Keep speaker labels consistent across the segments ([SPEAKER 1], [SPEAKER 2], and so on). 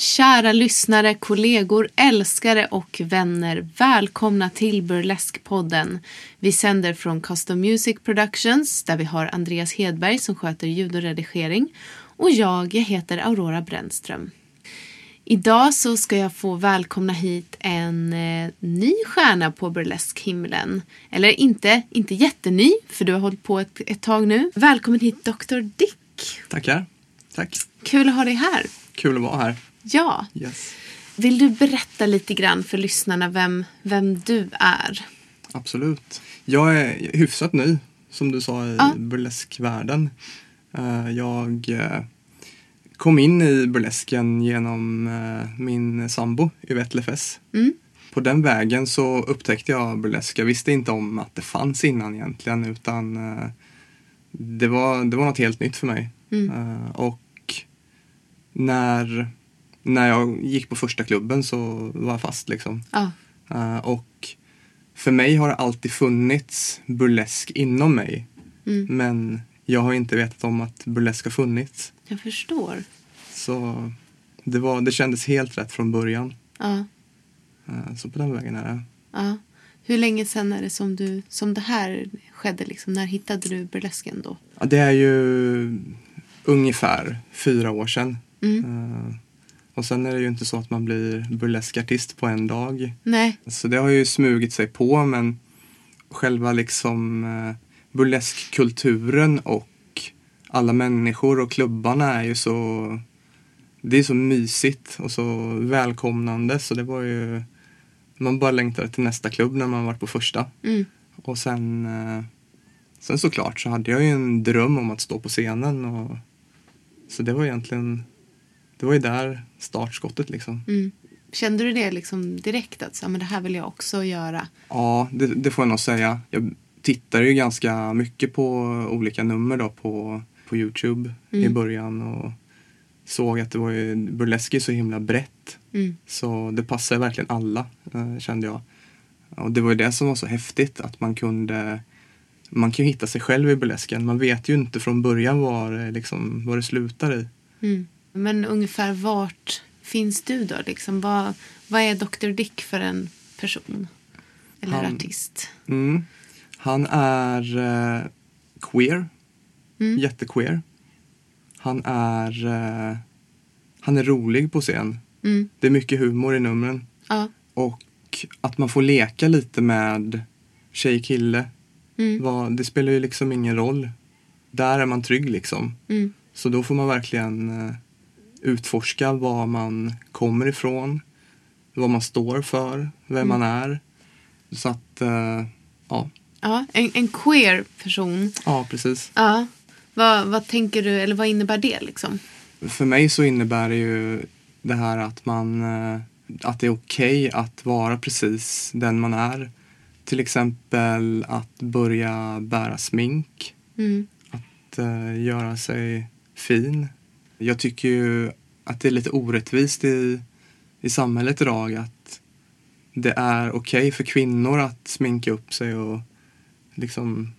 [SPEAKER 1] Kära lyssnare, kollegor, älskare och vänner. Välkomna till Burlesque-podden. Vi sänder från Custom Music Productions där vi har Andreas Hedberg som sköter ljud och redigering. Och jag, jag heter Aurora Brännström. Idag så ska jag få välkomna hit en eh, ny stjärna på burleskhimlen. Eller inte, inte jätteny, för du har hållit på ett, ett tag nu. Välkommen hit Dr. Dick.
[SPEAKER 2] Tackar. Tack.
[SPEAKER 1] Kul att ha dig här.
[SPEAKER 2] Kul att vara här.
[SPEAKER 1] Ja.
[SPEAKER 2] Yes.
[SPEAKER 1] Vill du berätta lite grann för lyssnarna vem, vem du är?
[SPEAKER 2] Absolut. Jag är hyfsat ny, som du sa, i
[SPEAKER 1] Ja.
[SPEAKER 2] burleskvärlden. Eh, Jag eh, kom in i burlesken genom eh, min sambo, Yvette Lefes.
[SPEAKER 1] Mm.
[SPEAKER 2] På den vägen så upptäckte jag burlesk. Jag visste inte om att det fanns innan egentligen utan eh, det var, det var något helt nytt för mig.
[SPEAKER 1] Mm.
[SPEAKER 2] Eh, Och när, när jag gick på första klubben så var jag fast liksom.
[SPEAKER 1] Ja.
[SPEAKER 2] Eh, och för mig har det alltid funnits burlesk inom mig.
[SPEAKER 1] Mm.
[SPEAKER 2] Men jag har inte vetat om att burlesk har funnits.
[SPEAKER 1] Jag förstår.
[SPEAKER 2] Så det, var, det kändes helt rätt från början.
[SPEAKER 1] Ja.
[SPEAKER 2] Eh, Så på den vägen är det.
[SPEAKER 1] ja. Hur länge sedan är det som, du, som det här skedde? Liksom? När hittade du burlesken då?
[SPEAKER 2] Ja, det är ju ungefär fyra år sedan.
[SPEAKER 1] Mm.
[SPEAKER 2] Eh, Och sen är det ju inte så att man blir burleskartist på en dag.
[SPEAKER 1] Nej.
[SPEAKER 2] Så det har ju smugit sig på men själva liksom eh, burleskkulturen och alla människor och klubbarna är ju så det är så mysigt och så välkomnande så det var ju man bara längtade till nästa klubb när man var på första.
[SPEAKER 1] Mm.
[SPEAKER 2] Och sen eh, sen såklart så hade jag ju en dröm om att stå på scenen och så det var egentligen det var ju där startskottet liksom.
[SPEAKER 1] Mm. Kände du det liksom direkt att så, men det här vill jag också göra?
[SPEAKER 2] Ja, det, det får jag nog säga. Jag tittade ju ganska mycket på olika nummer då på, på Youtube i
[SPEAKER 1] Mm.
[SPEAKER 2] början och såg att det var ju, burlesk är så himla brett.
[SPEAKER 1] Mm.
[SPEAKER 2] Så det passar verkligen alla, eh, kände jag. Och det var ju det som var så häftigt, att man kunde man kan ju hitta sig själv i burlesken. Man vet ju inte från början var, det liksom, var det slutar i.
[SPEAKER 1] Mm. Men ungefär vart finns du då? Liksom, vad, vad är Dr. Dick för en person? Eller
[SPEAKER 2] Han-
[SPEAKER 1] artist?
[SPEAKER 2] Mm. Han är eh, queer.
[SPEAKER 1] Mm.
[SPEAKER 2] Jättequeer. Han är, eh, han är rolig på scen.
[SPEAKER 1] Mm.
[SPEAKER 2] Det är mycket humor i numren.
[SPEAKER 1] Ja.
[SPEAKER 2] Och att man får leka lite med tjej kille.
[SPEAKER 1] Mm.
[SPEAKER 2] Vad, det spelar ju liksom ingen roll. Där är man trygg liksom.
[SPEAKER 1] Mm.
[SPEAKER 2] Så då får man verkligen eh, utforska var man kommer ifrån. Vad man står för. Vem
[SPEAKER 1] Mm.
[SPEAKER 2] man är. Så att, eh, ja.
[SPEAKER 1] Ja, en, en queer person.
[SPEAKER 2] Ja, precis.
[SPEAKER 1] Ja. Vad, vad tänker du, eller vad innebär det liksom?
[SPEAKER 2] För mig så innebär det ju det här att man eh, att det är okej att vara precis den man är. Till exempel att börja bära smink,
[SPEAKER 1] Mm.
[SPEAKER 2] att eh, göra sig fin. Jag tycker ju att det är lite orättvist i, i samhället idag att det är okej okay för kvinnor att sminka upp sig och liksom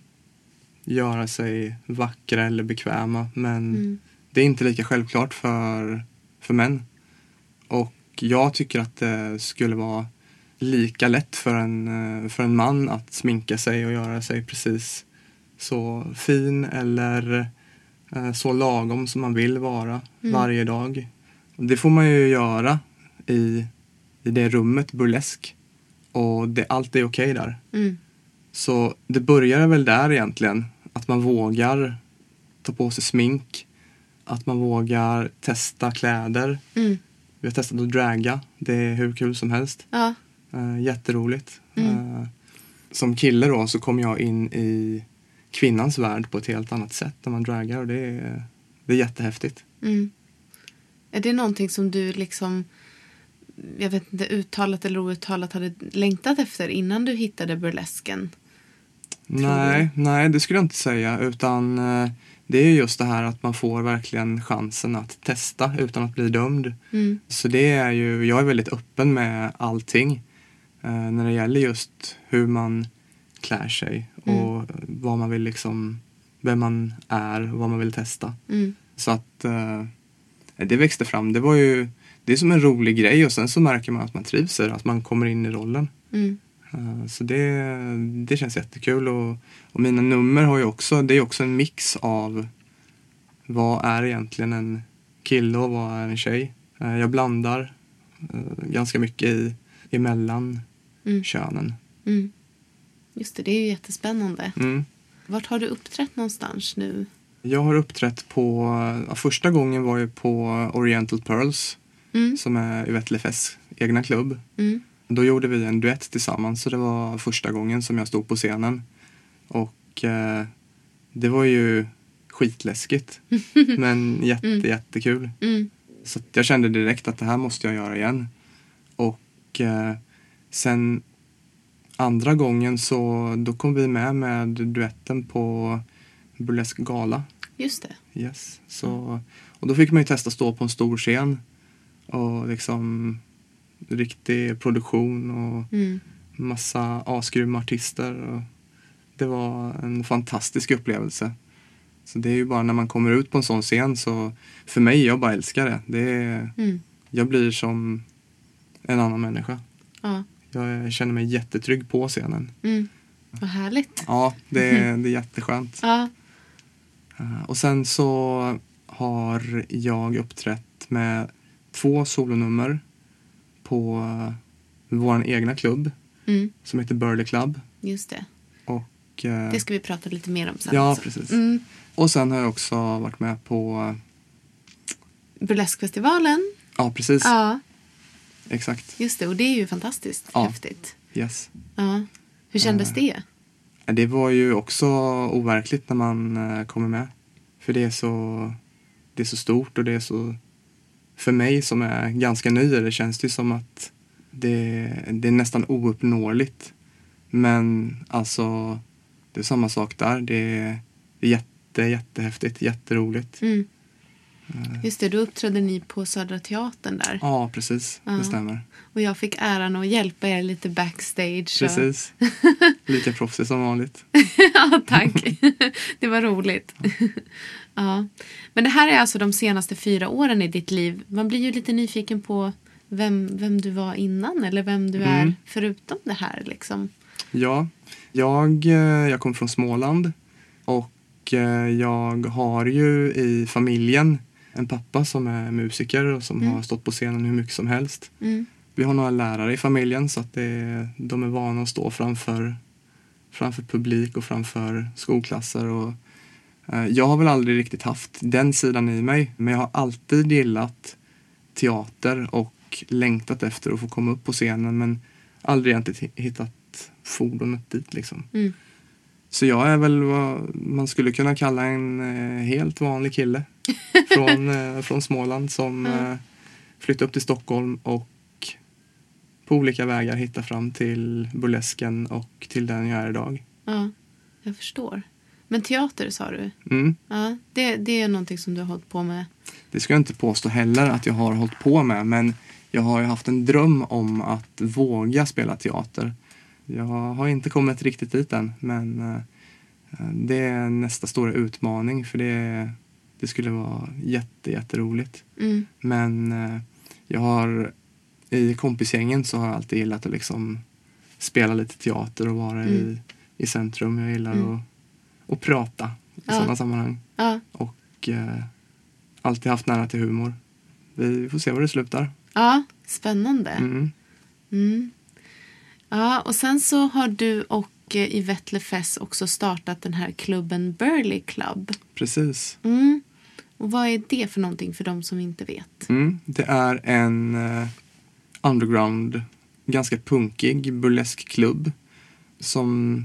[SPEAKER 2] göra sig vackra eller bekväma men mm. det är inte lika självklart för, för män. Och jag tycker att det skulle vara lika lätt för en, eh, för en man att sminka sig och göra sig precis så fin eller eh, så lagom som man vill vara mm. varje dag. Det får man ju göra i, i det rummet, burlesk. Och det, allt är okej okay där. Mm. Så det börjar väl där egentligen. Att man vågar ta på sig smink. Att man vågar testa kläder. Mm. Vi har testat att draga. Det är hur kul som helst. Ja. Uh, jätteroligt. Mm. Uh, som kille då så kom jag in i kvinnans värld på ett helt annat sätt när man dragar och det är, det är jättehäftigt. Mm.
[SPEAKER 1] Är det någonting som du liksom jag vet inte, uttalat eller outtalat hade längtat efter innan du hittade burlesken?
[SPEAKER 2] Nej, nej, det skulle jag inte säga. Utan eh, det är just det här att man får verkligen chansen att testa utan att bli dömd. Mm. Så det är ju, jag är väldigt öppen med allting. Eh, när det gäller just hur man klär sig mm. och vad man vill liksom, vem man är och vad man vill testa. Mm. Så att eh, det växte fram. Det var ju, det är som en rolig grej och sen så märker man att man trivs i att man kommer in i rollen. Uh, så det, det känns jättekul och, och mina nummer har ju också, det är också en mix av vad är egentligen en kille och vad är en tjej. Uh, jag blandar uh, ganska mycket i, emellan mm. könen. Mm.
[SPEAKER 1] Just det, det är ju jättespännande. Mm. Vart har du uppträtt någonstans nu?
[SPEAKER 2] Jag har uppträtt på, ja, första gången var jag på Oriental Pearls mm. som är Yvette Lefes egna klubb. Mm. Då gjorde vi en duett tillsammans så det var första gången som jag stod på scenen. Och eh, det var ju skitläskigt men jätte, mm. jättekul. Mm. Så jag kände direkt att det här måste jag göra igen. Och eh, sen andra gången så då kom vi med med duetten på Burlesk Gala.
[SPEAKER 1] Just det.
[SPEAKER 2] Yes. Så, och då fick man ju testa stå på en stor scen och liksom riktig produktion och mm. massa asgrymma artister. Och det var en fantastisk upplevelse. Så det är ju bara när man kommer ut på en sån scen så för mig, jag bara älskar det. det är, mm. Jag blir som en annan människa. Ja. Jag känner mig jättetrygg på scenen.
[SPEAKER 1] Mm. Vad härligt.
[SPEAKER 2] Ja, det är, det är jätteskönt. Ja. Eh, och sen så har jag uppträtt med två solonummer på vår egna klubb mm. som heter Burley Club.
[SPEAKER 1] Just det.
[SPEAKER 2] Och, eh,
[SPEAKER 1] det ska vi prata lite mer om sen.
[SPEAKER 2] Ja, också. precis. Mm. Och sen har jag också varit med på
[SPEAKER 1] Burleskfestivalen.
[SPEAKER 2] Ja, precis. Ja. Exakt.
[SPEAKER 1] Just det, och det är ju fantastiskt ja. häftigt.
[SPEAKER 2] Yes.
[SPEAKER 1] Ja. Hur kändes uh, det?
[SPEAKER 2] Det var ju också overkligt när man uh, kommer med. För det är så, det är så stort och det är så för mig som är ganska ny det känns det som att det, det är nästan ouppnåeligt. Men alltså, det är samma sak där. Det är jätte, jättehäftigt, jätteroligt. Mm.
[SPEAKER 1] Eh. Just det, då uppträdde ni på Södra Teatern där.
[SPEAKER 2] Ja, precis. Ja. Det stämmer.
[SPEAKER 1] Och jag fick äran att hjälpa er lite backstage.
[SPEAKER 2] Precis. Lika proffsig som vanligt.
[SPEAKER 1] ja, tack. det var roligt. ja. Men det här är alltså de senaste fyra åren i ditt liv. Man blir ju lite nyfiken på vem, vem du var innan eller vem du är mm. förutom det här. Liksom.
[SPEAKER 2] Ja, jag, eh, jag kom från Småland och eh, jag har ju i familjen en pappa som är musiker och som mm. har stått på scenen hur mycket som helst. Mm. Vi har några lärare i familjen så att det, de är vana att stå framför, framför publik och framför skolklasser. Och, jag har väl aldrig riktigt haft den sidan i mig men jag har alltid gillat teater och längtat efter att få komma upp på scenen men aldrig egentligen hittat fordonet dit liksom. Mm. Så jag är väl vad man skulle kunna kalla en eh, helt vanlig kille från, eh, från Småland som mm. flyttade upp till Stockholm och på olika vägar hittade fram till burlesken och till den jag är idag.
[SPEAKER 1] Ja, jag förstår. Men teater sa du?
[SPEAKER 2] Mm.
[SPEAKER 1] Ja, det, det är någonting som du har hållit på med.
[SPEAKER 2] Det ska jag inte påstå heller att jag har hållit på med men jag har ju haft en dröm om att våga spela teater. Jag har inte kommit riktigt dit än men eh, det är nästa stora utmaning för det, det skulle vara jätte, jätteroligt.
[SPEAKER 1] Mm.
[SPEAKER 2] Men eh, jag har i kompisgängen så har jag alltid gillat att liksom spela lite teater och vara i,
[SPEAKER 1] Mm.
[SPEAKER 2] i centrum. Jag gillar
[SPEAKER 1] Mm.
[SPEAKER 2] att, att prata i
[SPEAKER 1] Ja.
[SPEAKER 2] sådana sammanhang.
[SPEAKER 1] Ja.
[SPEAKER 2] Och eh, alltid haft nära till humor. Vi får se var det slutar.
[SPEAKER 1] ja, spännande.
[SPEAKER 2] Mm.
[SPEAKER 1] Mm. Ja, och sen så har du och eh, Yvette Lefess också startat den här klubben Burley Club.
[SPEAKER 2] Precis.
[SPEAKER 1] Mm. Och vad är det för någonting för de som inte vet?
[SPEAKER 2] Mm. Det är en eh, underground, ganska punkig burlesk klubb som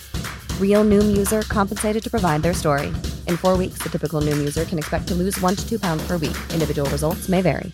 [SPEAKER 3] Real Noom user compensated to provide their story. In four weeks, the typical Noom user can expect to lose one to two pounds per week. Individual results may vary.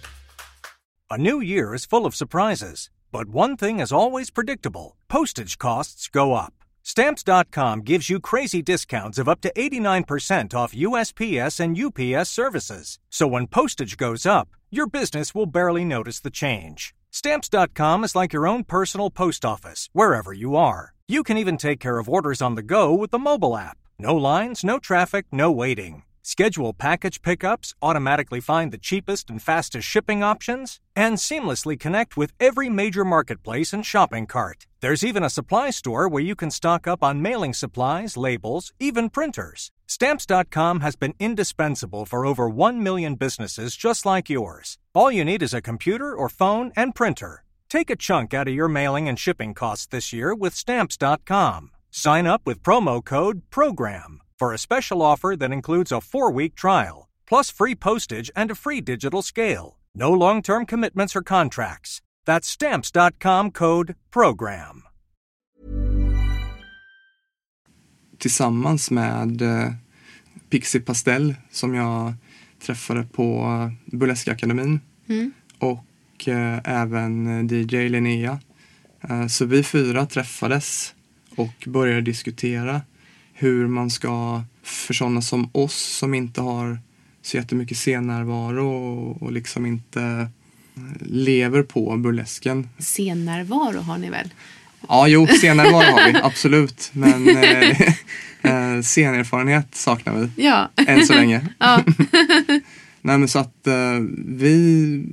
[SPEAKER 4] A new year is full of surprises, but one thing is always predictable postage costs go up. Stamps.com gives you crazy discounts of up to 89% off USPS and UPS services. So when postage goes up, your business will barely notice the change. Stamps.com is like your own personal post office, wherever you are. You can even take care of orders on the go with the mobile app. No lines, no traffic, no waiting. Schedule package pickups, automatically find the cheapest and fastest shipping options, and seamlessly connect with every major marketplace and shopping cart. There's even a supply store where you can stock up on mailing supplies, labels, even printers. Stamps.com has been indispensable for over 1 million businesses just like yours. All you need is a computer or phone and printer. Take a chunk out of your mailing and shipping costs this year with Stamps.com. Sign up with promo code PROGRAM for a special offer that includes a four week trial, plus free postage and a free digital scale. No long term commitments or contracts. That's Stamps.com code PROGRAM.
[SPEAKER 2] tillsammans med eh, Pixie Pastell som jag träffade på eh, Burleskakademin
[SPEAKER 1] Mm.
[SPEAKER 2] och eh, även DJ Linnea. Eh, så vi fyra träffades och började diskutera hur man ska, för sådana som oss som inte har så jättemycket scennärvaro och, och liksom inte eh, lever på burlesken.
[SPEAKER 1] Scennärvaro har ni väl?
[SPEAKER 2] Ja, jo, scennärvaro har vi, absolut. Men eh, scenerfarenhet saknar vi.
[SPEAKER 1] Ja.
[SPEAKER 2] Än så länge.
[SPEAKER 1] ja.
[SPEAKER 2] Nej men så att eh, vi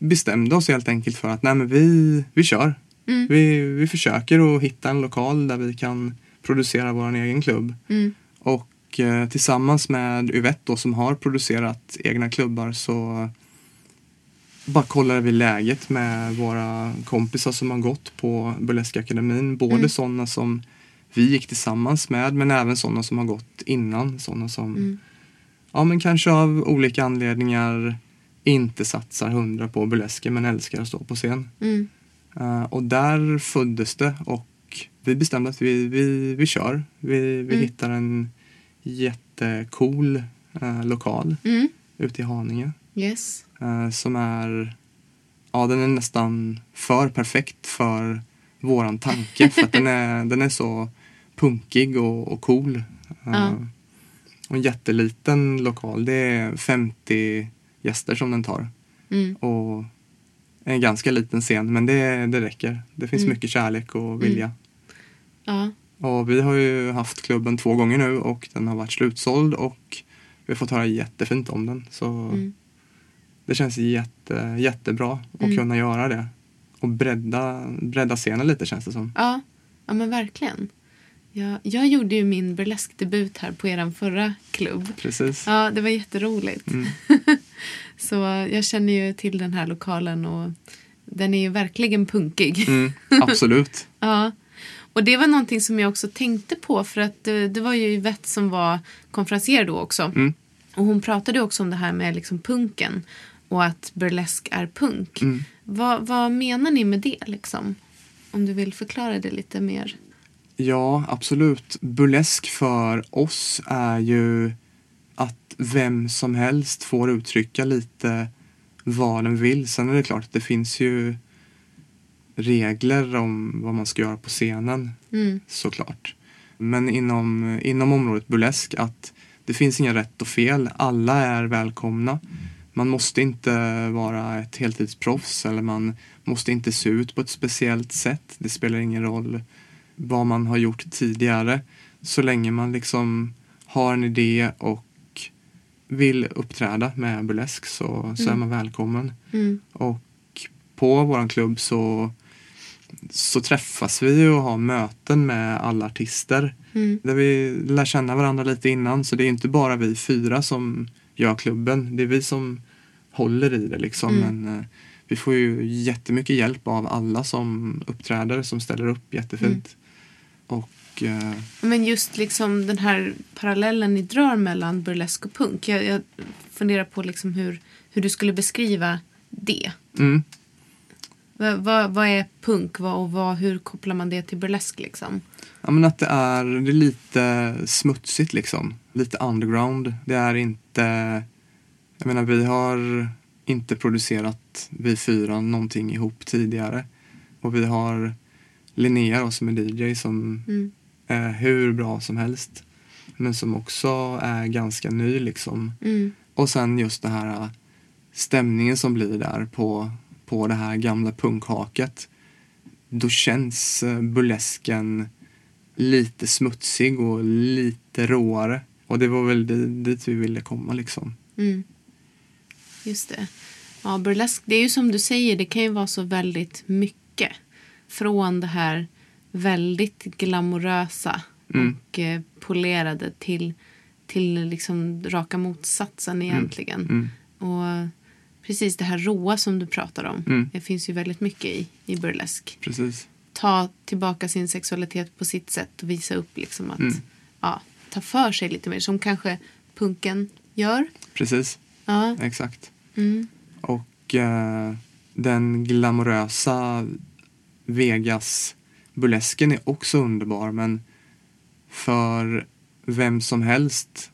[SPEAKER 2] bestämde oss helt enkelt för att nej men vi, vi kör.
[SPEAKER 1] Mm.
[SPEAKER 2] Vi, vi försöker att hitta en lokal där vi kan producera vår egen klubb.
[SPEAKER 1] Mm.
[SPEAKER 2] Och eh, tillsammans med Yvette då, som har producerat egna klubbar så bara kollade vi läget med våra kompisar som har gått på Burleskakademin. Både
[SPEAKER 1] Mm.
[SPEAKER 2] sådana som vi gick tillsammans med men även sådana som har gått innan. Sådana som
[SPEAKER 1] Mm.
[SPEAKER 2] ja, men kanske av olika anledningar inte satsar hundra på burlesken men älskar att stå på scen.
[SPEAKER 1] Mm.
[SPEAKER 2] Eh, och där föddes det och vi bestämde att vi, vi, vi kör. Vi, vi
[SPEAKER 1] Mm.
[SPEAKER 2] hittar en jättecool eh, lokal
[SPEAKER 1] Mm.
[SPEAKER 2] ute i Haninge
[SPEAKER 1] Yes.
[SPEAKER 2] eh, som är, ja den är nästan för perfekt för våran tanke för att den är, den är så punkig och, och cool. Eh,
[SPEAKER 1] Ja.
[SPEAKER 2] Och en jätteliten lokal, det är 50 gäster som den tar.
[SPEAKER 1] Mm.
[SPEAKER 2] Och en ganska liten scen men det, det räcker. Det finns
[SPEAKER 1] Mm.
[SPEAKER 2] mycket kärlek och vilja.
[SPEAKER 1] Ja.
[SPEAKER 2] Och vi har ju haft klubben två gånger nu och den har varit slutsåld och vi har fått höra jättefint om den. Så
[SPEAKER 1] Mm.
[SPEAKER 2] det känns jätte, jättebra att
[SPEAKER 1] Mm.
[SPEAKER 2] kunna göra det. Och bredda, bredda scenen lite känns det som.
[SPEAKER 1] Ja, ja men verkligen. Jag, jag gjorde ju min burleskdebut här på er förra klubb.
[SPEAKER 2] Precis.
[SPEAKER 1] Ja, det var jätteroligt.
[SPEAKER 2] Mm.
[SPEAKER 1] Så jag känner ju till den här lokalen och den är ju verkligen punkig.
[SPEAKER 2] Mm, absolut.
[SPEAKER 1] Ja. Och det var någonting som jag också tänkte på för att det, var ju Yvette som var konferencier då också.
[SPEAKER 2] Mm.
[SPEAKER 1] Och hon pratade också om det här med liksom punken och att burlesk är punk.
[SPEAKER 2] Mm.
[SPEAKER 1] Vad, vad menar ni med det liksom? Om du vill förklara det lite mer.
[SPEAKER 2] Ja, absolut. Burlesk för oss är ju vem som helst får uttrycka lite vad den vill. Sen är det klart att det finns ju regler om vad man ska göra på scenen
[SPEAKER 1] Mm.
[SPEAKER 2] såklart. Men inom, inom området burlesk att det finns inga rätt och fel. Alla är välkomna. Man måste inte vara ett heltidsproffs eller man måste inte se ut på ett speciellt sätt. Det spelar ingen roll vad man har gjort tidigare. Så länge man liksom har en idé och vill uppträda med burlesk så, så är man välkommen.
[SPEAKER 1] Mm.
[SPEAKER 2] Och på vår klubb så, så träffas vi och har möten med alla artister.
[SPEAKER 1] Mm.
[SPEAKER 2] Där vi lär känna varandra lite innan. Så det är inte bara vi fyra som gör klubben. Det är vi som håller i det liksom.
[SPEAKER 1] Mm.
[SPEAKER 2] Men eh, vi får ju jättemycket hjälp av alla som uppträder, som ställer upp jättefint. Och eh,
[SPEAKER 1] Men just liksom den här parallellen ni drar mellan burlesk och punk. Jag, jag funderar på liksom hur, hur du skulle beskriva det.
[SPEAKER 2] mm,
[SPEAKER 1] Vad, vad, vad är punk vad, och vad, hur kopplar man det till burlesk liksom?
[SPEAKER 2] Ja men att det är, det är lite smutsigt liksom. Lite underground. Det är inte, jag menar vi har inte producerat vi fyra någonting ihop tidigare. Och vi har Linnea då, som är DJ som
[SPEAKER 1] Mm.
[SPEAKER 2] Är hur bra som helst. Men som också är ganska ny liksom.
[SPEAKER 1] Mm.
[SPEAKER 2] Och sen just det här äh, stämningen som blir där på, på det här gamla punkhaket. Då känns äh, burlesken lite smutsig och lite råare. Och det var väl dit vi ville komma liksom.
[SPEAKER 1] Mm. Just det. Ja, burlesk, det är ju som du säger, det kan ju vara så väldigt mycket. Från det här väldigt glamorösa
[SPEAKER 2] Mm.
[SPEAKER 1] och eh, polerade till, till liksom raka motsatsen egentligen.
[SPEAKER 2] Mm.
[SPEAKER 1] Och precis det här råa som du pratar om.
[SPEAKER 2] Mm.
[SPEAKER 1] Det finns ju väldigt mycket i, i burlesk.
[SPEAKER 2] Precis.
[SPEAKER 1] Ta tillbaka sin sexualitet på sitt sätt och visa upp liksom att
[SPEAKER 2] Mm.
[SPEAKER 1] ja, ta för sig lite mer. Som kanske punken gör.
[SPEAKER 2] Precis.
[SPEAKER 1] Ja.
[SPEAKER 2] Exakt.
[SPEAKER 1] Mm.
[SPEAKER 2] Och eh, den glamorösa Vegas burlesken är också underbar men för vem som helst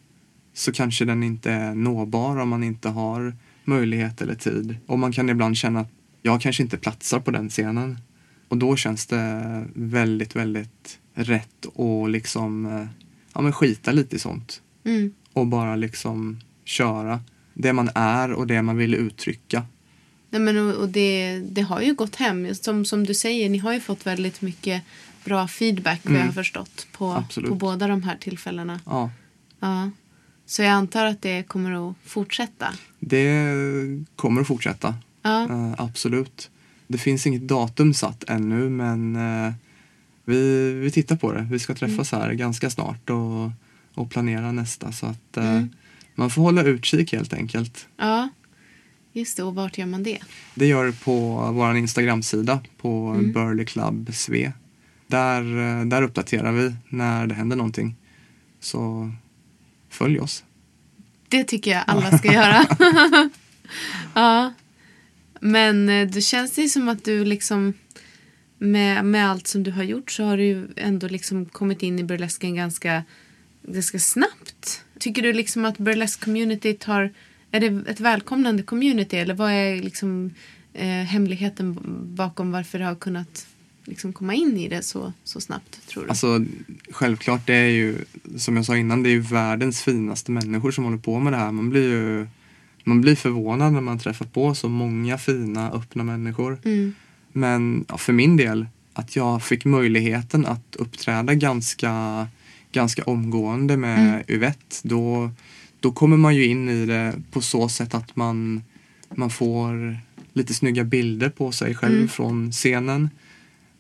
[SPEAKER 2] så kanske den inte är nåbar om man inte har möjlighet eller tid. Och man kan ibland känna att jag kanske inte platsar på den scenen. Och då känns det väldigt, väldigt rätt att liksom eh, ja, men skita lite i sånt
[SPEAKER 1] Mm.
[SPEAKER 2] och bara liksom köra det man är och det man vill uttrycka.
[SPEAKER 1] Nej, men och, och det, det har ju gått hem. Som, som du säger, ni har ju fått väldigt mycket bra feedback vad jag
[SPEAKER 2] Mm.
[SPEAKER 1] har förstått på,
[SPEAKER 2] Absolut.
[SPEAKER 1] på båda de här tillfällena.
[SPEAKER 2] Ja,
[SPEAKER 1] Ja. Så jag antar att det kommer att fortsätta.
[SPEAKER 2] det kommer att fortsätta.
[SPEAKER 1] Ja.
[SPEAKER 2] Eh, absolut. Det finns inget datum satt ännu men eh, vi, vi tittar på det. Vi ska träffas här ganska snart och, och planera nästa. Så att eh,
[SPEAKER 1] Mm.
[SPEAKER 2] man får hålla utkik helt enkelt.
[SPEAKER 1] ja. Just det, och vart gör man det?
[SPEAKER 2] Det gör det på vår Instagram-sida på
[SPEAKER 1] Mm.
[SPEAKER 2] Burley Club Sve. Där, eh, där uppdaterar vi när det händer någonting. Så följ oss.
[SPEAKER 1] Det tycker jag alla ska göra. ja. Men eh, det känns det som att du liksom med, med allt som du har gjort så har du ju ändå liksom kommit in i burlesken ganska, ganska snabbt. Tycker du liksom att burlesk-communityt har... Är det ett välkomnande community eller vad är liksom eh, hemligheten bakom varför det har kunnat liksom komma in i det så, så snabbt tror du?
[SPEAKER 2] Alltså självklart, det är ju som jag sa innan, det är ju världens finaste människor som håller på med det här. Man blir ju man blir förvånad när man träffar på så många fina, öppna människor.
[SPEAKER 1] Mm.
[SPEAKER 2] Men ja, för min del, att jag fick möjligheten att uppträda ganska, ganska omgående med
[SPEAKER 1] Mm.
[SPEAKER 2] Yvette, då, då kommer man ju in i det på så sätt att man, man får lite snygga bilder på sig själv
[SPEAKER 1] Mm.
[SPEAKER 2] från scenen.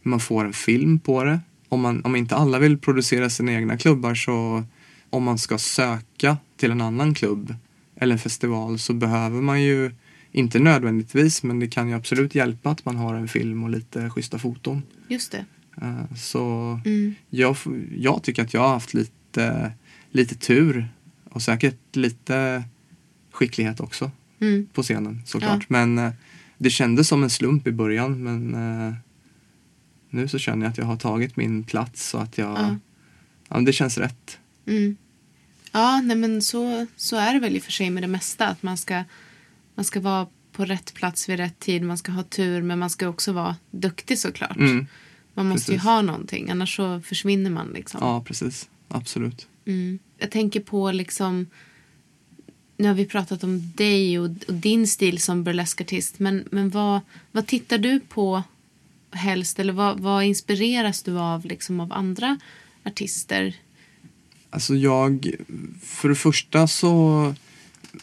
[SPEAKER 2] Man får en film på det. Om, man, om inte alla vill producera sina egna klubbar så om man ska söka till en annan klubb eller en festival så behöver man ju inte nödvändigtvis men det kan ju absolut hjälpa att man har en film och lite schyssta foton.
[SPEAKER 1] Just det.
[SPEAKER 2] Eh, Så
[SPEAKER 1] Mm.
[SPEAKER 2] jag, jag tycker att jag har haft lite, lite tur och säkert lite skicklighet också
[SPEAKER 1] Mm.
[SPEAKER 2] på scenen såklart. Men eh, det kändes som en slump i början men eh, nu så känner jag att jag har tagit min plats och att jag,
[SPEAKER 1] Ja.
[SPEAKER 2] ja, det känns rätt.
[SPEAKER 1] Mm. Ja, nej men så, så är det väl i och för sig med det mesta. Att man ska, man ska vara på rätt plats vid rätt tid. Man ska ha tur men man ska också vara duktig såklart.
[SPEAKER 2] Mm.
[SPEAKER 1] man måste ju
[SPEAKER 2] precis.
[SPEAKER 1] ha någonting annars så försvinner man liksom.
[SPEAKER 2] Ja, precis. Absolut.
[SPEAKER 1] Mm. Jag tänker på liksom nu har vi pratat om dig och, och din stil som burleskartist. Men, men vad, vad tittar du på helst? Eller vad, vad inspireras du av liksom av andra artister?
[SPEAKER 2] Alltså jag, för det första så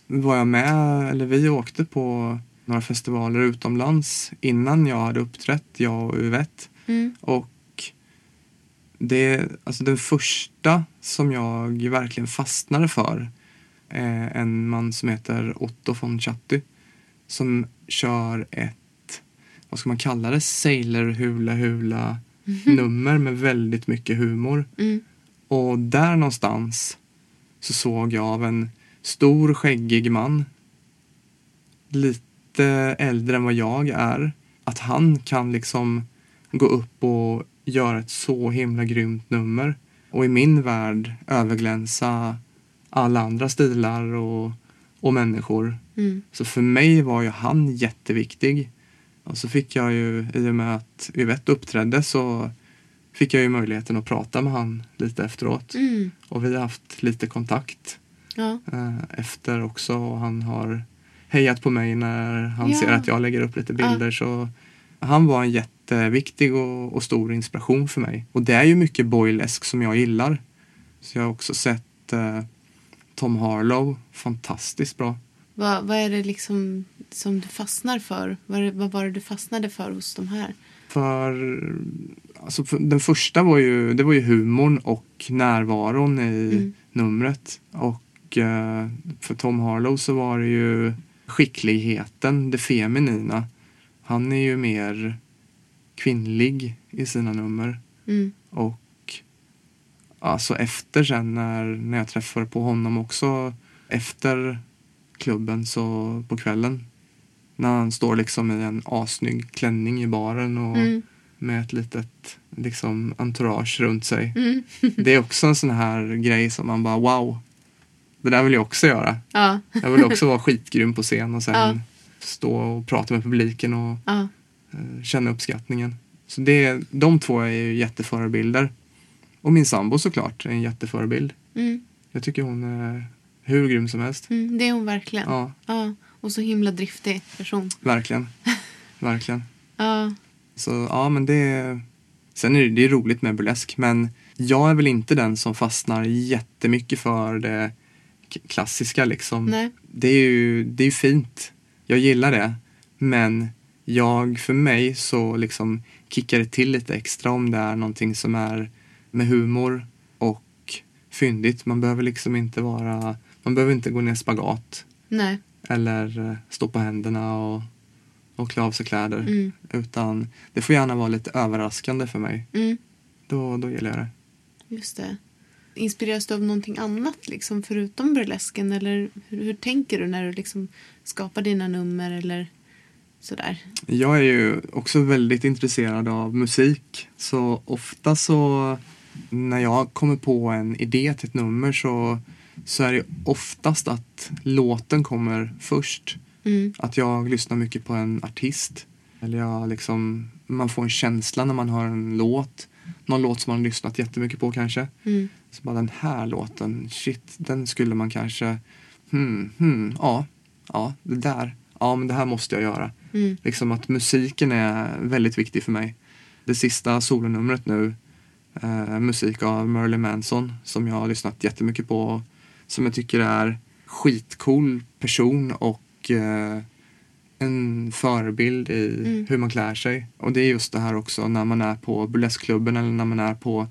[SPEAKER 2] var jag med, eller vi åkte på några festivaler utomlands innan jag hade uppträtt, jag och Yvette.
[SPEAKER 1] Mm.
[SPEAKER 2] Och det, alltså den första som jag verkligen fastnade för är en man som heter Otto von Chatty som kör ett, vad ska man kalla det, sailor hula hula nummer med väldigt mycket humor.
[SPEAKER 1] Mm.
[SPEAKER 2] Och där någonstans så såg jag av en stor skäggig man lite äldre än vad jag är att han kan liksom gå upp och göra ett så himla grymt nummer och i min värld överglänsa alla andra stilar och, och människor.
[SPEAKER 1] Mm.
[SPEAKER 2] Så för mig var ju han jätteviktig. Och så fick jag ju, i och med att Yvette uppträdde så fick jag ju möjligheten att prata med han lite efteråt.
[SPEAKER 1] Mm.
[SPEAKER 2] Och vi har haft lite kontakt
[SPEAKER 1] Ja.
[SPEAKER 2] eh, efter också och han har hejat på mig när han
[SPEAKER 1] Ja.
[SPEAKER 2] ser att jag lägger upp lite bilder. Så han var en jätteviktig och, och stor inspiration för mig. Och det är ju mycket boylesk som jag gillar. Så jag har också sett eh, Tom Harlow, fantastiskt bra.
[SPEAKER 1] Vad, vad är det liksom som du fastnar för? Vad, vad var det du fastnade för hos de här?
[SPEAKER 2] För, alltså för den första var ju, det var ju humorn och närvaron i
[SPEAKER 1] Mm.
[SPEAKER 2] numret. Och eh, för Tom Harlow så var det ju skickligheten, det feminina. Han är ju mer kvinnlig i sina nummer.
[SPEAKER 1] Mm.
[SPEAKER 2] Och alltså efter sen när, när jag träffade på honom också efter klubben så på kvällen när han står liksom i en asnygg klänning i baren och
[SPEAKER 1] Mm.
[SPEAKER 2] med ett litet liksom entourage runt sig.
[SPEAKER 1] Mm.
[SPEAKER 2] Det är också en sån här grej som man bara wow. Det där vill jag också göra.
[SPEAKER 1] Ja.
[SPEAKER 2] Jag vill också vara skitgrym på scen och sen
[SPEAKER 1] Ja.
[SPEAKER 2] stå och prata med publiken och
[SPEAKER 1] ja.
[SPEAKER 2] Eh, känna uppskattningen. Så det, de två är ju jätteförebilder. Och min sambo såklart är en jätteförebild.
[SPEAKER 1] Mm.
[SPEAKER 2] Jag tycker hon är hur grym som helst.
[SPEAKER 1] Mm. Det är hon verkligen.
[SPEAKER 2] Ja,
[SPEAKER 1] Ja. Och så himla driftig person.
[SPEAKER 2] verkligen. verkligen.
[SPEAKER 1] Ja.
[SPEAKER 2] Så ja, men det. Sen är det, det är roligt med burlesk, men jag är väl inte den som fastnar jättemycket för det klassiska liksom.
[SPEAKER 1] Nej.
[SPEAKER 2] Det är ju det är fint. Jag gillar det. Men jag, för mig så liksom kickar det till lite extra om det är någonting som är med humor och fyndigt. Man behöver liksom inte vara, man behöver inte gå ner spagat
[SPEAKER 1] Nej.
[SPEAKER 2] eller eh, stå på händerna och, och klä av sig kläder.
[SPEAKER 1] Mm.
[SPEAKER 2] Utan det får gärna vara lite överraskande för mig.
[SPEAKER 1] Mm.
[SPEAKER 2] Då, då gillar jag det.
[SPEAKER 1] Just det. Inspireras du av någonting annat liksom, förutom burlesken? Eller hur, hur tänker du när du liksom skapar dina nummer eller sådär?
[SPEAKER 2] Jag är ju också väldigt intresserad av musik. Så ofta så när jag kommer på en idé till ett nummer så, så är det oftast att låten kommer först.
[SPEAKER 1] Mm.
[SPEAKER 2] Att jag lyssnar mycket på en artist. Eller jag liksom, man får en känsla när man hör en låt. Någon låt som man har lyssnat jättemycket på kanske.
[SPEAKER 1] Mm.
[SPEAKER 2] Så bara den här låten, shit, den skulle man kanske, hmm, hmm, ja, ja, det där, ja men det här måste jag göra.
[SPEAKER 1] Mm.
[SPEAKER 2] Liksom att musiken är väldigt viktig för mig. Det sista solonumret nu, eh, musik av Merlin Manson som jag har lyssnat jättemycket på. Som jag tycker är skitcool person och eh, en förebild i
[SPEAKER 1] Mm.
[SPEAKER 2] hur man klär sig. Och det är just det här också när man är på burleskklubben eller när man är på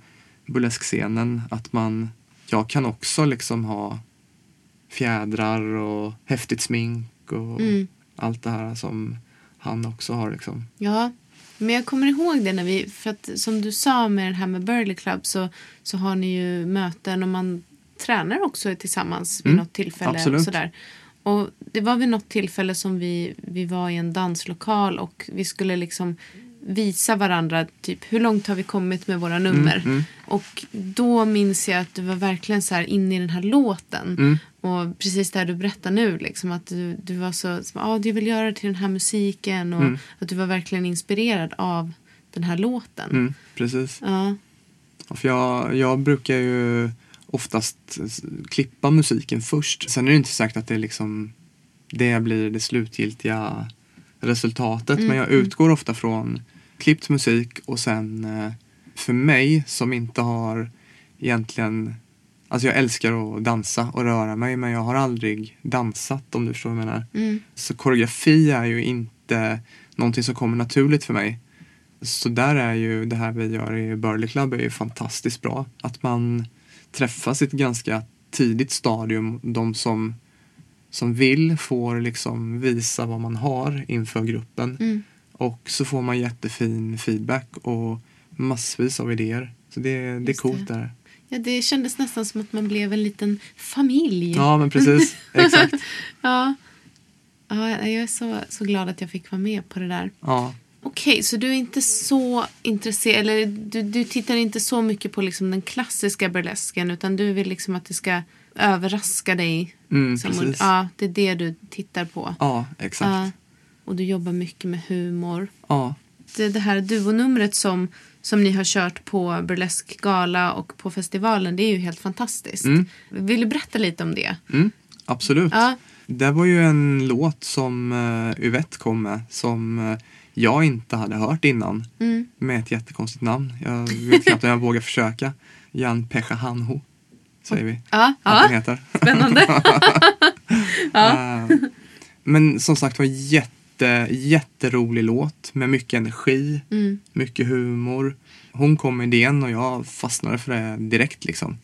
[SPEAKER 2] burleskscenen att man, jag kan också liksom ha fjädrar och häftigt smink och
[SPEAKER 1] Mm.
[SPEAKER 2] allt det här som han också har liksom.
[SPEAKER 1] Ja, men jag kommer ihåg det när vi, för att som du sa med det här med Burley Club så, så har ni ju möten och man tränar också tillsammans vid
[SPEAKER 2] Mm,
[SPEAKER 1] något tillfälle.
[SPEAKER 2] absolut.
[SPEAKER 1] Och, sådär. och det var vid något tillfälle som vi, vi var i en danslokal och vi skulle liksom visa varandra typ hur långt har vi kommit med våra nummer.
[SPEAKER 2] mm.
[SPEAKER 1] Och då minns jag att du var verkligen så här inne i den här låten.
[SPEAKER 2] Mm.
[SPEAKER 1] Och precis det du berättar nu, liksom, att du, du var så, så ah, jag vill göra det till den här musiken och
[SPEAKER 2] Mm.
[SPEAKER 1] att du var verkligen inspirerad av den här låten.
[SPEAKER 2] Mm, precis.
[SPEAKER 1] Ja,
[SPEAKER 2] För jag, jag brukar ju oftast klippa musiken först. Sen är det inte säkert att det liksom det blir det slutgiltiga resultatet. Men jag utgår ofta från klippt musik och sen eh, för mig som inte har egentligen Alltså jag älskar att dansa och röra mig men jag har aldrig dansat om du förstår vad jag menar.
[SPEAKER 1] mm,
[SPEAKER 2] Så koreografi är ju inte någonting som kommer naturligt för mig. Så där är ju det här vi gör i Burley Club är ju fantastiskt bra. Att man träffas i ett ganska tidigt stadium. De som, som vill får liksom visa vad man har inför gruppen.
[SPEAKER 1] mm.
[SPEAKER 2] Och så får man jättefin feedback och massvis av idéer. Så det, det är
[SPEAKER 1] Just
[SPEAKER 2] coolt
[SPEAKER 1] det.
[SPEAKER 2] där.
[SPEAKER 1] Ja, det kändes nästan som att man blev en liten familj.
[SPEAKER 2] Ja men precis, exakt.
[SPEAKER 1] ja. ja jag är så, så glad att jag fick vara med på det där.
[SPEAKER 2] Ja.
[SPEAKER 1] Okej, så du är inte så intresserad, eller du, du tittar inte så mycket på liksom den klassiska burlesken utan du vill liksom att det ska överraska dig.
[SPEAKER 2] Mm,
[SPEAKER 1] Som-
[SPEAKER 2] precis.
[SPEAKER 1] Ja, det är det du tittar på.
[SPEAKER 2] Ja, exakt.
[SPEAKER 1] Ja. Och du jobbar mycket med humor.
[SPEAKER 2] Ja.
[SPEAKER 1] Det, det här duonumret som, som ni har kört på Burlesk Gala och på festivalen, det är ju helt fantastiskt.
[SPEAKER 2] Mm.
[SPEAKER 1] Vill du berätta lite om det?
[SPEAKER 2] Mm, absolut.
[SPEAKER 1] Ja.
[SPEAKER 2] Det var ju en låt som uh, Yvette kom med som eh, jag inte hade hört innan.
[SPEAKER 1] Mm.
[SPEAKER 2] Med ett jättekonstigt namn. Jag vet knappt om jag vågar försöka. Jan Pecha Hanho säger vi
[SPEAKER 1] Ja,
[SPEAKER 2] att
[SPEAKER 1] ja.
[SPEAKER 2] heter.
[SPEAKER 1] spännande.
[SPEAKER 2] Eh, Men som sagt var jätte, jätterolig låt med mycket energi,
[SPEAKER 1] Mm.
[SPEAKER 2] mycket humor. Hon kom med idén och jag fastnade för det direkt liksom.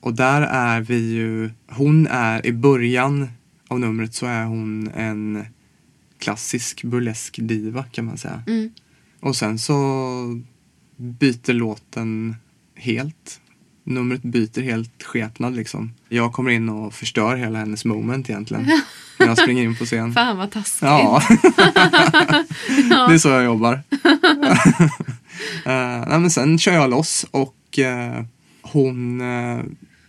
[SPEAKER 2] Och där är vi ju, hon är i början av numret så är hon en klassisk burlesk diva kan man säga.
[SPEAKER 1] Mm.
[SPEAKER 2] Och sen så byter låten helt. Numret byter helt skepnad liksom. Jag kommer in och förstör hela hennes moment egentligen. När jag springer in på scen.
[SPEAKER 1] Fan vad taskigt.
[SPEAKER 2] Ja. det är så jag jobbar. uh, nej, men sen kör jag loss och eh, hon eh,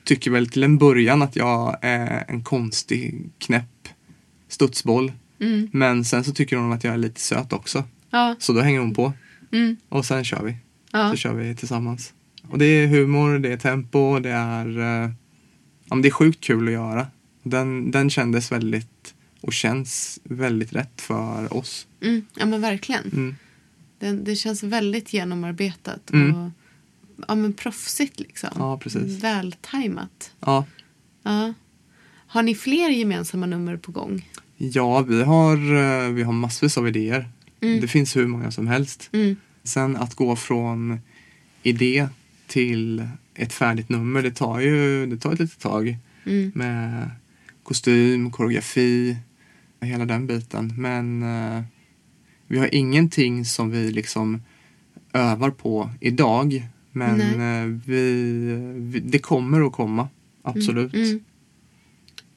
[SPEAKER 2] tycker väl till en början att jag är en konstig knäpp studsboll.
[SPEAKER 1] Mm.
[SPEAKER 2] Men sen så tycker hon att jag är lite söt också.
[SPEAKER 1] Ja.
[SPEAKER 2] Så då hänger hon på.
[SPEAKER 1] Mm.
[SPEAKER 2] Och sen kör vi.
[SPEAKER 1] Ja.
[SPEAKER 2] Så kör vi tillsammans. Och det är humor, det är tempo, det är, eh, ja, det är sjukt kul att göra. Den, den kändes väldigt och känns väldigt rätt för oss.
[SPEAKER 1] Mm. ja, men verkligen.
[SPEAKER 2] Mm.
[SPEAKER 1] Det, det känns väldigt genomarbetat
[SPEAKER 2] Mm.
[SPEAKER 1] och ja, men proffsigt liksom.
[SPEAKER 2] Ja, precis.
[SPEAKER 1] Vältajmat.
[SPEAKER 2] Ja.
[SPEAKER 1] Ja. Har ni fler gemensamma nummer på gång?
[SPEAKER 2] ja, vi har, eh, vi har massvis av idéer.
[SPEAKER 1] Mm.
[SPEAKER 2] Det finns hur många som helst.
[SPEAKER 1] Mm.
[SPEAKER 2] Sen att gå från idé till ett färdigt nummer, det tar ju det tar ett litet tag.
[SPEAKER 1] Mm.
[SPEAKER 2] Med kostym, koreografi, hela den biten. Men eh, vi har ingenting som vi liksom övar på idag. Men eh, vi, vi, det kommer att komma, absolut.
[SPEAKER 1] Mm.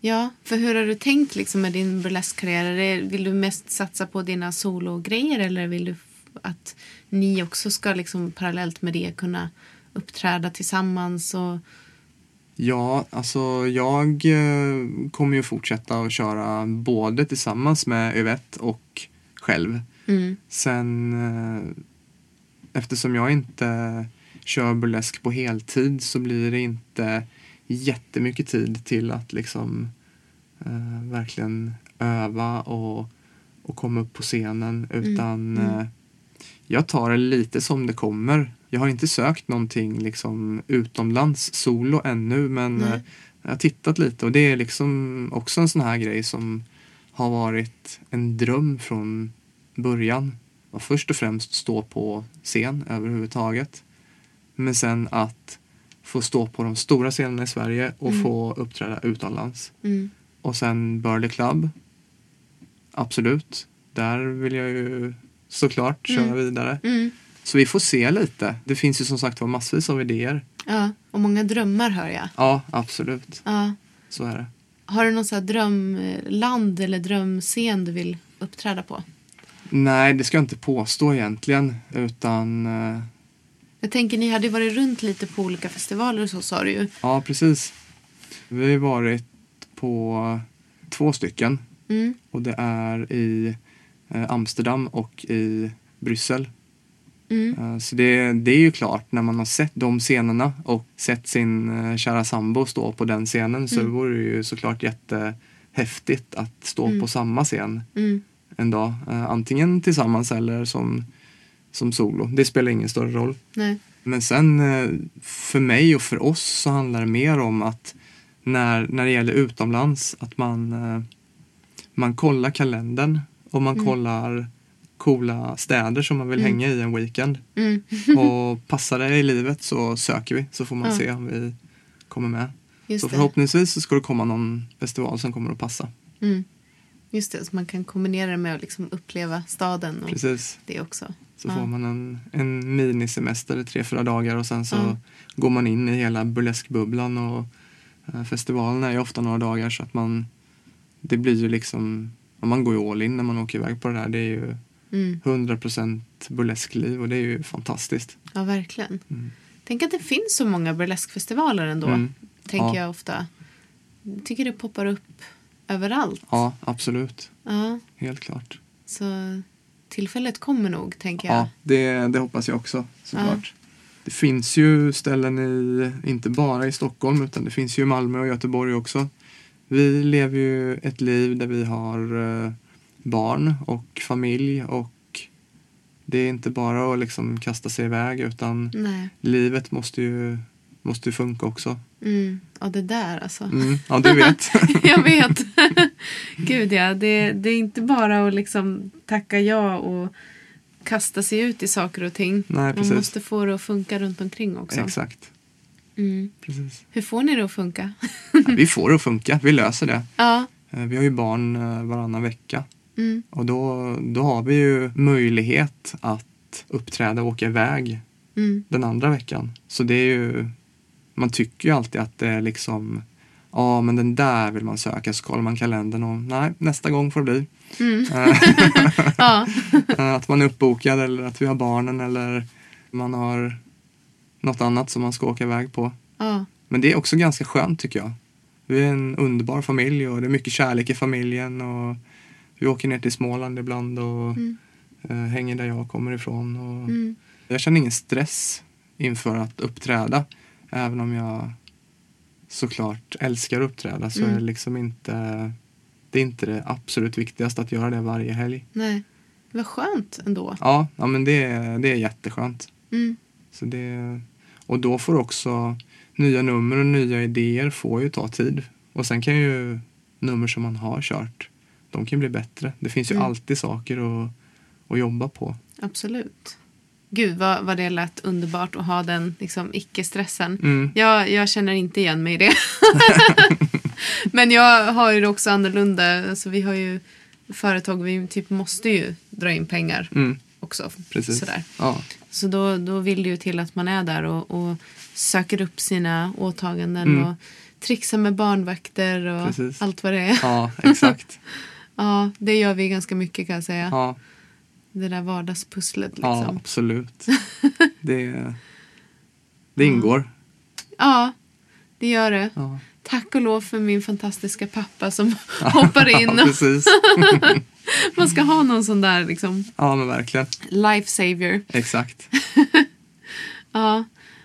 [SPEAKER 1] Ja, för hur har du tänkt liksom med din burleskkarriär? Vill du mest satsa på dina sologrejer eller vill du att ni också ska liksom parallellt med det kunna uppträda tillsammans? Och...
[SPEAKER 2] Ja, alltså jag eh, kommer ju fortsätta att köra både tillsammans med Yvette och själv.
[SPEAKER 1] Mm.
[SPEAKER 2] Sen eh, eftersom jag inte kör burlesk på heltid så blir det inte jättemycket tid till att liksom eh, verkligen öva och, och komma upp på scenen utan
[SPEAKER 1] mm.
[SPEAKER 2] eh, jag tar det lite som det kommer. Jag har inte sökt någonting liksom utomlands solo ännu men
[SPEAKER 1] Nej.
[SPEAKER 2] eh, Jag har tittat lite och det är liksom också en sån här grej som har varit en dröm från början. Och först och främst stå på scen överhuvudtaget. Men sen att få stå på de stora scenerna i Sverige och få uppträda utomlands.
[SPEAKER 1] Mm.
[SPEAKER 2] Och sen Burley Club. Absolut. Där vill jag ju såklart köra vidare. Så vi får se lite. Det finns ju som sagt var massvis av idéer.
[SPEAKER 1] Ja, och många drömmar hör jag.
[SPEAKER 2] Ja, absolut.
[SPEAKER 1] Ja.
[SPEAKER 2] Så är det.
[SPEAKER 1] Har du någon här drömland eller drömscen du vill uppträda på?
[SPEAKER 2] Nej, det ska jag inte påstå egentligen. Utan, eh,
[SPEAKER 1] Jag tänker ni hade varit runt lite på olika festivaler och så sa du ju.
[SPEAKER 2] ja precis. Vi har varit på två stycken.
[SPEAKER 1] Mm.
[SPEAKER 2] Och det är i eh, Amsterdam och i Bryssel.
[SPEAKER 1] Mm.
[SPEAKER 2] Eh, Så det, det är ju klart, när man har sett de scenerna och sett sin eh, kära sambo stå på den scenen så
[SPEAKER 1] Mm.
[SPEAKER 2] vore det ju såklart jättehäftigt att stå på samma scen
[SPEAKER 1] Mm.
[SPEAKER 2] en dag. Eh, Antingen tillsammans eller som, som solo. Det spelar ingen större roll.
[SPEAKER 1] Nej.
[SPEAKER 2] Men sen för mig och för oss så handlar det mer om att när, när det gäller utomlands att man, man kollar kalendern och man kollar coola städer som man vill hänga i en weekend.
[SPEAKER 1] Mm.
[SPEAKER 2] Och passar det i livet så söker vi så får man
[SPEAKER 1] Ja.
[SPEAKER 2] se om vi kommer med.
[SPEAKER 1] Just
[SPEAKER 2] så
[SPEAKER 1] det.
[SPEAKER 2] förhoppningsvis så ska det komma någon festival som kommer att passa.
[SPEAKER 1] Mm. Just det, så man kan kombinera det med att liksom uppleva staden och
[SPEAKER 2] Precis.
[SPEAKER 1] det också.
[SPEAKER 2] Så
[SPEAKER 1] Ja.
[SPEAKER 2] får man en, en minisemester i tre, fyra dagar och sen så
[SPEAKER 1] Ja.
[SPEAKER 2] går man in i hela burleskbubblan och eh, festivalen är ju ofta några dagar så att man det blir ju liksom, man går ju all in när man åker iväg på det där. Det är ju
[SPEAKER 1] Mm.
[SPEAKER 2] 100% burleskliv och det är ju fantastiskt.
[SPEAKER 1] Ja, verkligen.
[SPEAKER 2] Mm.
[SPEAKER 1] Tänk att det finns så många burleskfestivaler ändå.
[SPEAKER 2] Mm.
[SPEAKER 1] Tänker
[SPEAKER 2] Ja.
[SPEAKER 1] jag ofta. Jag tycker det poppar upp överallt.
[SPEAKER 2] Ja, absolut.
[SPEAKER 1] Ja,
[SPEAKER 2] Helt klart.
[SPEAKER 1] så tillfället kommer nog, tänker jag.
[SPEAKER 2] Ja, det, det hoppas jag också såklart. Det finns ju ställen i, inte bara i Stockholm utan det finns ju i Malmö och Göteborg också. Vi lever ju ett liv där vi har eh, barn och familj och det är inte bara att liksom kasta sig iväg utan
[SPEAKER 1] Nej.
[SPEAKER 2] livet måste ju, måste ju funka också.
[SPEAKER 1] Mm. Ja, det där alltså.
[SPEAKER 2] Mm, ja, du vet.
[SPEAKER 1] jag vet. Gud ja, det, det är inte bara att liksom tacka ja och kasta sig ut i saker och ting.
[SPEAKER 2] Nej,
[SPEAKER 1] Man måste få det att funka runt omkring också.
[SPEAKER 2] Exakt.
[SPEAKER 1] Mm.
[SPEAKER 2] Precis.
[SPEAKER 1] Hur får ni det att funka?
[SPEAKER 2] Ja, vi får det att funka, vi löser det.
[SPEAKER 1] ja.
[SPEAKER 2] Eh, Vi har ju barn eh, varannan vecka.
[SPEAKER 1] Mm.
[SPEAKER 2] Och då, då har vi ju möjlighet att uppträda och åka iväg
[SPEAKER 1] Mm.
[SPEAKER 2] den andra veckan. Så det är ju, man tycker ju alltid att det är liksom, ja men den där vill man söka. Så kollar man kalendern och nej, nästa gång får det bli.
[SPEAKER 1] Mm.
[SPEAKER 2] Eh,
[SPEAKER 1] Ja.
[SPEAKER 2] att man är uppbokad eller att vi har barnen eller man har något annat som man ska åka iväg på.
[SPEAKER 1] ja.
[SPEAKER 2] Men det är också ganska skönt tycker jag. Vi är en underbar familj och det är mycket kärlek i familjen. Och vi åker ner till Småland ibland och eh, hänger där jag kommer ifrån. Och
[SPEAKER 1] Mm.
[SPEAKER 2] Jag känner ingen stress inför att uppträda. Även om jag såklart älskar att uppträda så
[SPEAKER 1] Mm.
[SPEAKER 2] är det liksom inte det är inte det absolut viktigaste att göra det varje helg.
[SPEAKER 1] Nej. Vad skönt ändå.
[SPEAKER 2] Ja, ja men det, är- det är jätteskönt.
[SPEAKER 1] Mm.
[SPEAKER 2] Så det, och då får också nya nummer och nya idéer får ju ta tid. Och sen kan ju nummer som man har kört, de kan bli bättre. Det finns ju
[SPEAKER 1] Mm.
[SPEAKER 2] alltid saker att, att jobba på.
[SPEAKER 1] Absolut. Gud vad, vad det lät underbart att ha den liksom, icke-stressen.
[SPEAKER 2] Mm.
[SPEAKER 1] Jag, jag känner inte igen mig i det. Men jag har ju det också annorlunda. Alltså, vi har ju företag, vi typ måste ju dra in pengar
[SPEAKER 2] Mm,
[SPEAKER 1] också.
[SPEAKER 2] precis.
[SPEAKER 1] Sådär.
[SPEAKER 2] Ja,
[SPEAKER 1] Så då, då vill det ju till att man är där och, och söker upp sina åtaganden
[SPEAKER 2] Mm.
[SPEAKER 1] och trixar med barnvakter och
[SPEAKER 2] Precis.
[SPEAKER 1] allt vad det är.
[SPEAKER 2] ja exakt.
[SPEAKER 1] Ja, det gör vi ganska mycket kan jag säga.
[SPEAKER 2] Ja,
[SPEAKER 1] Det där vardagspusslet
[SPEAKER 2] ja
[SPEAKER 1] liksom.
[SPEAKER 2] absolut. Det, det ingår.
[SPEAKER 1] Ja, det gör det.
[SPEAKER 2] Ja,
[SPEAKER 1] Tack och lov för min fantastiska pappa som hoppar in.
[SPEAKER 2] ja precis.
[SPEAKER 1] Man ska ha någon sån där liksom
[SPEAKER 2] Ja, men verkligen.
[SPEAKER 1] life savior.
[SPEAKER 2] Exakt.
[SPEAKER 1] Ja.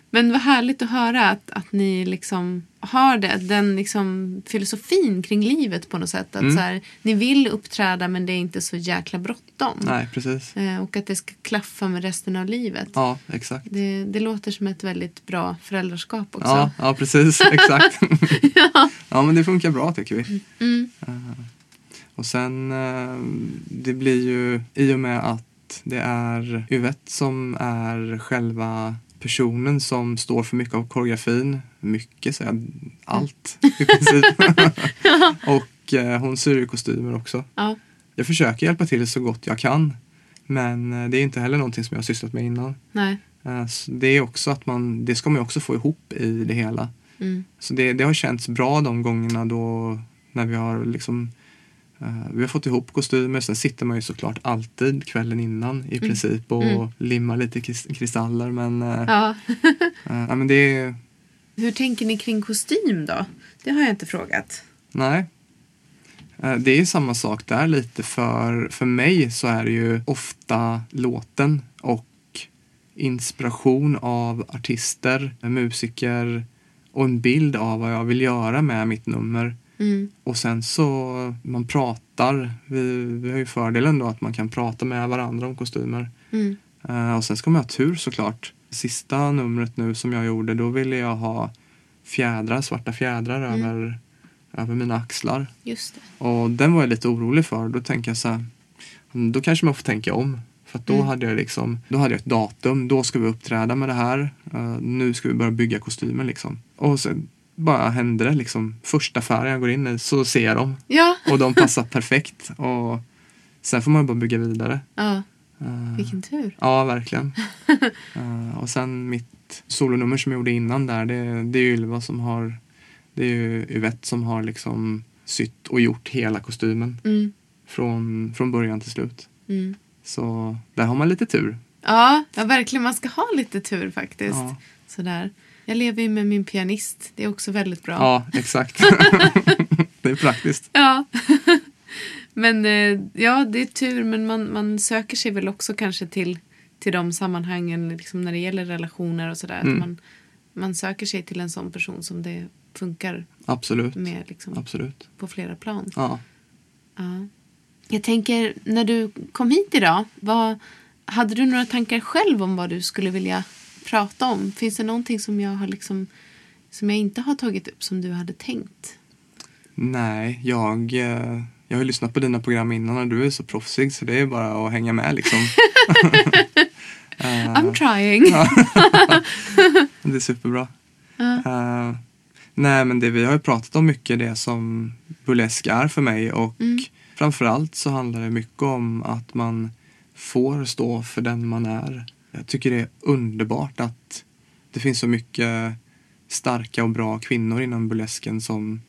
[SPEAKER 1] Men vad härligt att höra att, att ni liksom har det, den liksom filosofin kring livet på något sätt. Att
[SPEAKER 2] Mm.
[SPEAKER 1] så här, ni vill uppträda men det är inte så jäkla bråttom.
[SPEAKER 2] Nej, precis.
[SPEAKER 1] Eh, och att det ska klaffa med resten av livet.
[SPEAKER 2] Ja, exakt.
[SPEAKER 1] Det, det låter som ett väldigt bra föräldraskap också.
[SPEAKER 2] Ja, ja precis. Exakt. ja. men det funkar bra tycker vi.
[SPEAKER 1] Mm.
[SPEAKER 2] Eh, och sen, eh, det blir ju i och med att det är Yvette som är själva personen som står för mycket av koreografin. Mycket, säger jag. Allt i princip. och eh, hon syr kostymer också.
[SPEAKER 1] Ja.
[SPEAKER 2] Jag försöker hjälpa till så gott jag kan. Men eh, det är inte heller någonting som jag har sysslat med innan.
[SPEAKER 1] Nej.
[SPEAKER 2] Eh, så Det är också att man, det ska man också få ihop i det hela.
[SPEAKER 1] Mm.
[SPEAKER 2] Så det, det har känts bra de gångerna då när vi har liksom vi har fått ihop kostymer. Sen sitter man ju såklart alltid kvällen innan i princip och
[SPEAKER 1] Mm.
[SPEAKER 2] limmar lite kris- kristaller. Men, eh,
[SPEAKER 1] Ja.
[SPEAKER 2] eh, ja, men det är,
[SPEAKER 1] Hur tänker ni kring kostym då? Det har jag inte frågat.
[SPEAKER 2] nej. Eh, Det är samma sak där lite. För, för mig så är det ju ofta låten och inspiration av artister, musiker och en bild av vad jag vill göra med mitt nummer.
[SPEAKER 1] Mm.
[SPEAKER 2] Och sen så man pratar. Vi, vi har ju fördelen då att man kan prata med varandra om kostymer.
[SPEAKER 1] Mm.
[SPEAKER 2] Eh, och sen ska man ha tur såklart. Sista numret nu som jag gjorde då ville jag ha fjädrar, svarta fjädrar över, över mina axlar.
[SPEAKER 1] Just det.
[SPEAKER 2] Och den var jag lite orolig för. Då tänker jag så här, "Mm, då kanske man får tänka om. För då hade jag liksom, då hade jag ett datum. Då ska vi uppträda med det här. Eh, nu ska vi börja bygga kostymen liksom. Och sen bara hände det liksom. Första affären jag går in i så ser jag dem.
[SPEAKER 1] Ja.
[SPEAKER 2] Och de passar perfekt. Och sen får man bara bygga vidare.
[SPEAKER 1] ja.
[SPEAKER 2] Eh,
[SPEAKER 1] Vilken tur.
[SPEAKER 2] Ja, verkligen. Eh, och sen mitt solonummer som jag gjorde innan där, det, det är ju Ylva som har, det är ju Yvette som har liksom sytt och gjort hela kostymen
[SPEAKER 1] Mm.
[SPEAKER 2] från, från början till slut.
[SPEAKER 1] Mm.
[SPEAKER 2] Så där har man lite tur.
[SPEAKER 1] Ja, ja, verkligen. Man ska ha lite tur faktiskt.
[SPEAKER 2] Ja.
[SPEAKER 1] Sådär. Jag lever ju med min pianist. Det är också väldigt bra.
[SPEAKER 2] Ja, exakt. det är praktiskt.
[SPEAKER 1] Ja. men eh, ja, det är tur. Men man, man söker sig väl också kanske till, till de sammanhangen liksom när det gäller relationer och sådär.
[SPEAKER 2] Mm.
[SPEAKER 1] Man, man söker sig till en sån person som det funkar
[SPEAKER 2] Absolut.
[SPEAKER 1] med liksom,
[SPEAKER 2] Absolut.
[SPEAKER 1] på flera plan.
[SPEAKER 2] Ja.
[SPEAKER 1] Ja. Jag tänker, när du kom hit idag, vad, hade du några tankar själv om vad du skulle vilja prata om? Finns det någonting som jag, har liksom, som jag inte har tagit upp som du hade tänkt?
[SPEAKER 2] Nej, jag, eh, jag har lyssnat på dina program innan och du är så proffsig så det är bara att hänga med liksom. Eh,
[SPEAKER 1] I'm trying.
[SPEAKER 2] Det är superbra. Eh, nej men det vi har ju pratat om mycket det som burlesk är för mig och framförallt så handlar det mycket om att man får stå för den man är. Jag tycker det är underbart att det finns så mycket starka och bra kvinnor inom burlesken som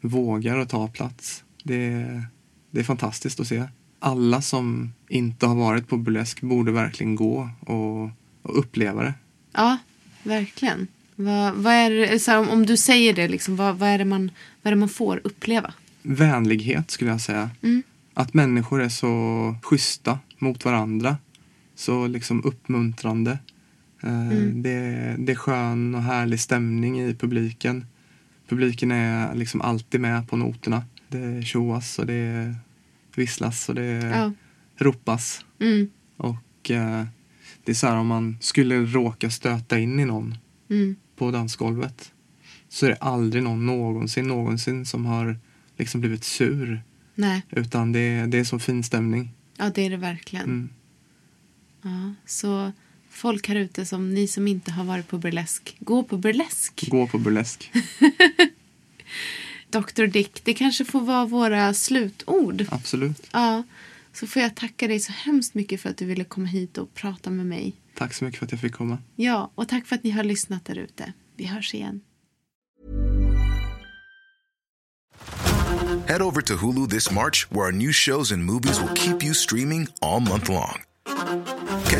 [SPEAKER 2] vågar att ta plats. Det är, det är fantastiskt att se. Alla som inte har varit på burlesk borde verkligen gå och, och uppleva det.
[SPEAKER 1] Ja, verkligen. Vad, vad är det, så här, om, om du säger det, liksom, vad, vad, är det man, vad är det man får uppleva?
[SPEAKER 2] vänlighet skulle jag säga.
[SPEAKER 1] Mm.
[SPEAKER 2] Att människor är så schyssta mot varandra. Så liksom uppmuntrande. Eh,
[SPEAKER 1] Mm.
[SPEAKER 2] Det, det är skön och härlig stämning i publiken. Publiken är liksom alltid med på noterna. Det tjoas och det visslas och det
[SPEAKER 1] Ja.
[SPEAKER 2] ropas.
[SPEAKER 1] Mm,
[SPEAKER 2] Och eh, det är så här om man skulle råka stöta in i någon
[SPEAKER 1] mm,
[SPEAKER 2] på dansgolvet så är det aldrig någon någonsin, någonsin som har liksom blivit sur.
[SPEAKER 1] nej,
[SPEAKER 2] Utan det, det är så fin stämning.
[SPEAKER 1] ja det är det verkligen. Ja, så folk här ute som ni som inte har varit på burlesk, gå på burlesk.
[SPEAKER 2] Gå på burlesk.
[SPEAKER 1] Dr Dick, det kanske får vara våra slutord.
[SPEAKER 2] Absolut.
[SPEAKER 1] Ja, så får jag tacka dig så hemskt mycket för att du ville komma hit och prata med mig.
[SPEAKER 2] Tack så mycket för att jag fick komma.
[SPEAKER 1] Ja, och tack för att ni har lyssnat där ute. Vi hörs igen.
[SPEAKER 5] Head over to Hulu this March, where our new shows and movies will keep you streaming all month long.